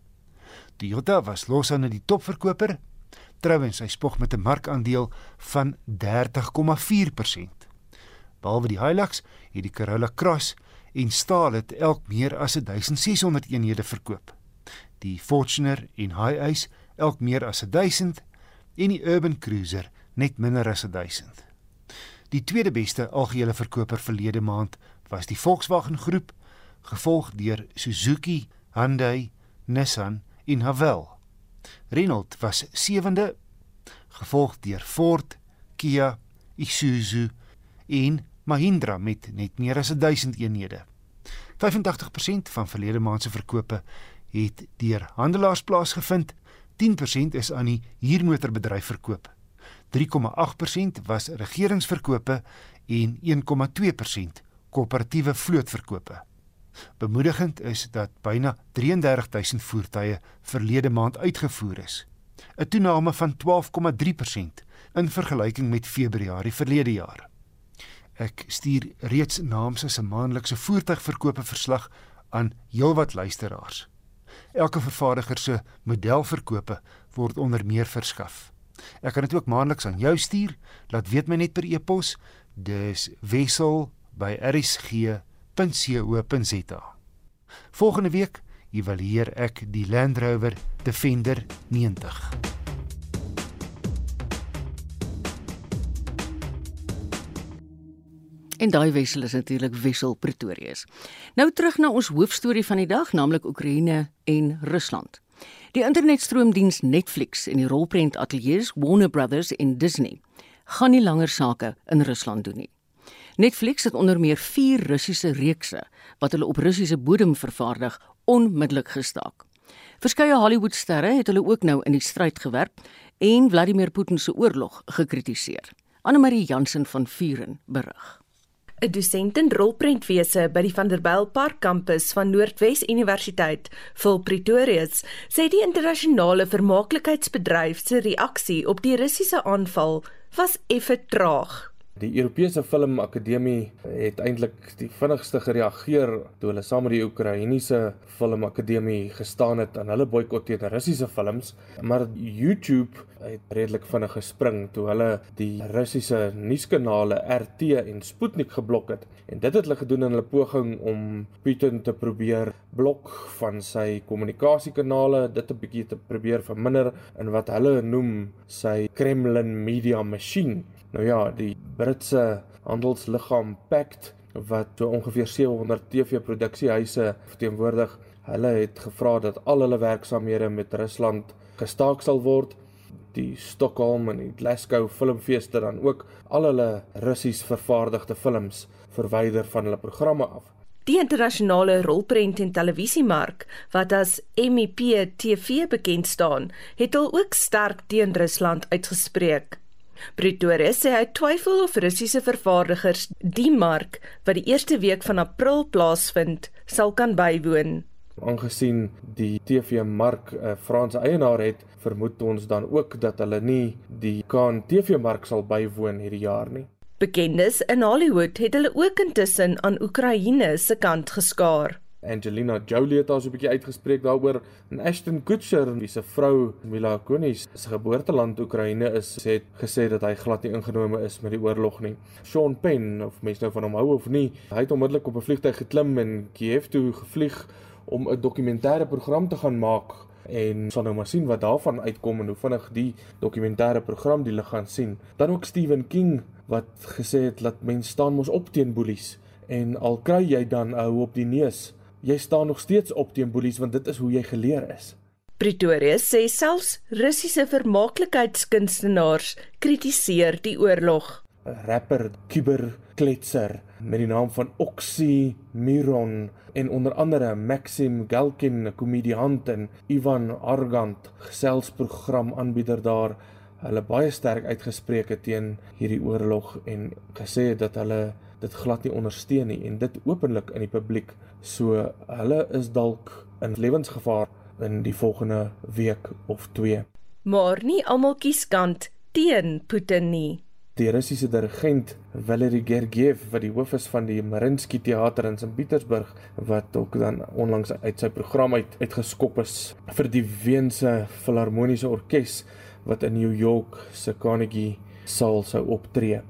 Toyota was losaan in die topverkoper. Trouwens, hy spog met 'n markandeel van 30,4%. Behalwe die Hilux, het die Corolla Cross en Staal het elk meer as 1600 eenhede verkoop. Die Fortuner en Hiace elk meer as 1000 en die Urban Cruiser net minder as 1000. Die tweede beste algehele verkoper verlede maand was die Volkswagen groep, gevolg deur Suzuki, Hyundai, Nissan en Haval. Renault was sewende, gevolg deur Ford, Kia, Isuzu en Mahindra met net meer as 1000 eenhede. 85% van verlede maand se verkope het deur handelaars plaasgevind. 10% is aan die huurmotorbedryf verkoop. 3,8% was regeringsverkope en 1,2% koöperatiewe vlootverkope. Bemoedigend is dat byna 33000 voertuie verlede maand uitgevoer is, 'n toename van 12,3% in vergelyking met Februarie verlede jaar. Ek stuur reeds naamse se maandelikse voertuigverkope verslag aan heelwat luisteraars. Elke vervaardiger se modelverkope word onder meer verskaf. Ek kan dit ook maandeliks aan jou stuur. Laat weet my net per e-pos. Dis wissel@rsg.co.za. Volgende week evalueer ek die Land Rover Defender 90. En daai wissel is natuurlik Wissel Pretoria. Nou terug na ons hoofstorie van die dag, naamlik Oekraïne en Rusland. Die internetstroomdiens Netflix en die rolprent ateljee's Warner Brothers en Disney gaan nie langer sake in Rusland doen nie. Netflix het onder meer 4 Russiese reekse wat hulle op Russiese bodem vervaardig, onmiddellik gestaak. Verskeie Hollywoodsterre het hulle ook nou in die stryd gewerp en Vladimir Putin se oorlog gekritiseer. Anne Marie Jansen van Vuren berig. 'n dosent in rolprentwese by die Vanderbijl Park kampus van Noordwes Universiteit, Phil Pretorius, sê die internasionale vermaaklikheidsbedryf se reaksie op die Russiese aanval was effe traag. Die Europese Filmakademie het eintlik die vinnigste gereageer toe hulle saam met die Oekraïense Filmakademie gestaan het aan hulle boikot teen Russiese films, maar YouTube het redelik vinnig gespring toe hulle die Russiese nuuskanale RT en Sputnik geblok het. En dit het hulle gedoen in hulle poging om Putin te probeer blok van sy kommunikasiekanale, dit 'n bietjie te probeer verminder in wat hulle noem sy Kremlin media machine. Nou ja, die Britse handelsliggaam Pact wat so ongeveer 700 TV-produksiehuise verteenwoordig, hulle het gevra dat al hulle werksamehede met Rusland gestaak sal word. Die Stockholm en die Glasgow filmfeeste dan ook al hulle Russies vervaardigde films verwyder van hulle programme af. Die internasionale rolprent en televisiemark wat as MEP TV bekend staan, het al ook sterk teen Rusland uitgespreek. Pretoria sê hy twyfel of Russiese vervaardigers die mark wat die eerste week van April plaasvind, sal kan bywoon. Aangesien die TV-mark 'n uh, Franse eienaar het, vermoed ons dan ook dat hulle nie die Kaan TV-mark sal bywoon hierdie jaar nie. Bekendes in Hollywood het hulle ook intussen aan Oekraïne se kant geskaar. Angelina Jolie het also 'n bietjie uitgespreek daaroor en Ashton Kutcher, wie se vrou Mila Kunis se geboorteland Oekraïne is, het gesê dat hy glad nie ingenome is met die oorlog nie. Sean Penn, of mense nou van hom hou of nie, hy het onmiddellik op 'n vliegtuig geklim en Kiev toe gevlieg om 'n dokumentêre program te gaan maak en sal nou maar sien wat daarvan uitkom en hoe vinnig die dokumentêre program die lig gaan sien. Dan ook Stephen King wat gesê het dat mens staan mos op teen boelies en al kry jy dan 'n hou op die neus jy staan nog steeds op teen boelies want dit is hoe jy geleer is. Pretoria sê selfs Russiese vermaaklikheidskunstenaars kritiseer die oorlog. Rapper, kuberkletser met die naam van Oxy Miron en onder andere Maxim Galkin, komediant en Ivan Argant, geselsprogram aanbieder daar, hulle baie sterk uitgespreek het teen hierdie oorlog en gesê dat hulle dit glad nie ondersteun nie en dit openlik in die publiek. So hulle is dalk in lewensgevaar in die volgende week of 2. Maar nie almal kies kant teen Putin nie. Die Russiese dirigent Valery Gergiev wat die hoof is van die Marinsky Theater in St. Petersburg wat ook dan onlangs uit sy program uit uitgeskop is vir die Weense Filharmoniese Orkees wat in New York se Carnegie saal sou optree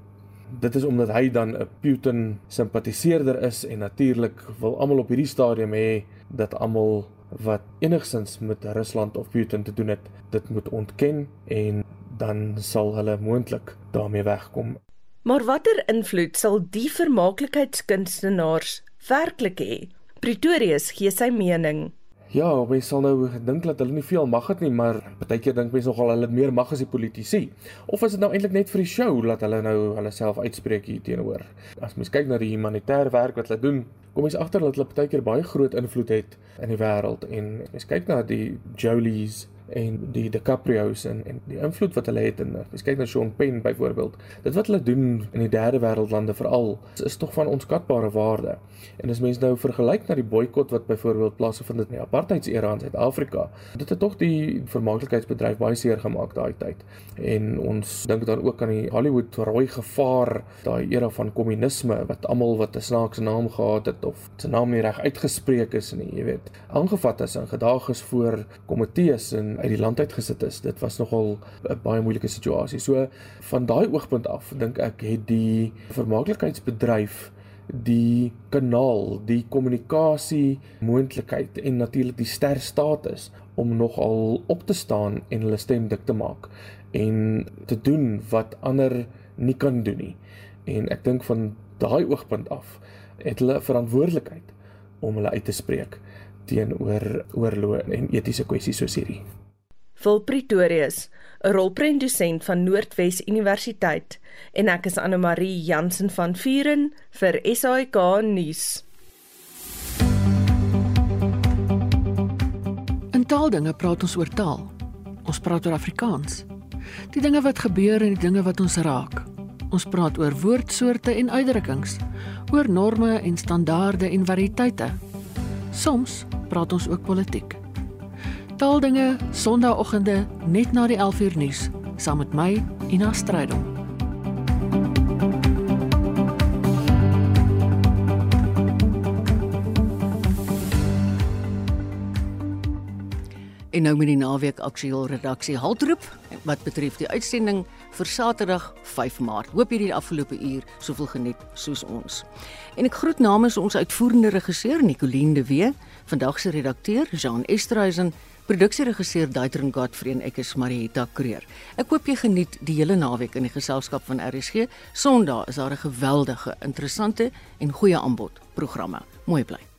dit is omdat hy dan 'n Putin simpatiseerder is en natuurlik wil almal op hierdie stadium hê dat almal wat enigsins met Rusland of Putin te doen het, dit moet ontken en dan sal hulle moontlik daarmee wegkom. Maar watter invloed sal die vermaaklikheidskunstenaars werklik hê? Pretorius gee sy mening. Ja, mense sal nou dink dat hulle nie veel mag het nie, maar baie keer dink mense nogal hulle het meer mag as die politici. Of is dit nou eintlik net vir die show dat hulle nou hulle self uitspreek hier teenoor? As mens kyk na die humanitêre werk wat hulle doen, kom mens agter dat hulle baie keer baie groot invloed het in die wêreld en mens kyk na die Jolies en die DiCaprio's en en die invloed wat hulle het en as kyk na Sean Penn byvoorbeeld dit wat hulle doen in die derde wêreldlande veral is, is tog van onskatbare waarde. En as mense nou vergelyk na die boikot wat byvoorbeeld plaasgevind het in die apartheidsera in Suid-Afrika dit het tog die vermaaklikheidsbedryf baie seer gemaak daai tyd. En ons dink dan ook aan die Hollywood rooi gevaar daai era van kommunisme wat almal wat 'n snaakse naam gehad het of sy naam nie reg uitgespreek is nie jy weet aangevat is en gedaag is voor komitees en en uit die land uit gesit is. Dit was nogal 'n baie moeilike situasie. So van daai oogpunt af dink ek het die vermaaklikheidsbedryf die kanaal, die kommunikasie moontlikheid en natuurlik die ster status om nogal op te staan en hulle stem dik te maak en te doen wat ander nie kan doen nie. En ek dink van daai oogpunt af het hulle verantwoordelikheid om hulle uit te spreek teenoor oorloë en etiese kwessies soos hierdie. Vol Pretorius, 'n rolprentdosent van Noordwes Universiteit en ek is Anne Marie Jansen van Vuren vir SAK nuus. In taaldinge praat ons oor taal. Ons praat oor Afrikaans. Die dinge wat gebeur en die dinge wat ons raak. Ons praat oor woordsoorte en uitdrukkings, oor norme en standaarde en variëteite. Soms praat ons ook politiek. Taaldinge Sondagoggende net na die 11uur nuus saam met my Ina Strydom. En nou met die naweek aktueel redaksie haltroep wat betref die uitsending vir Saterdag 5 Maart. Hoop jy die afgelope uur soveel geniet soos ons. En ek groet namens ons uitvoerende regisseur Nicoline de Wee, vandag se redakteur Jean Esterhuizen, produksieregisseur Daitron Godfrey en ek is Marieta Kreer. Ek hoop jy geniet die hele naweek in die geselskap van RSG. Sondag is daar 'n geweldige, interessante en goeie aanbod programme. Mooi bly.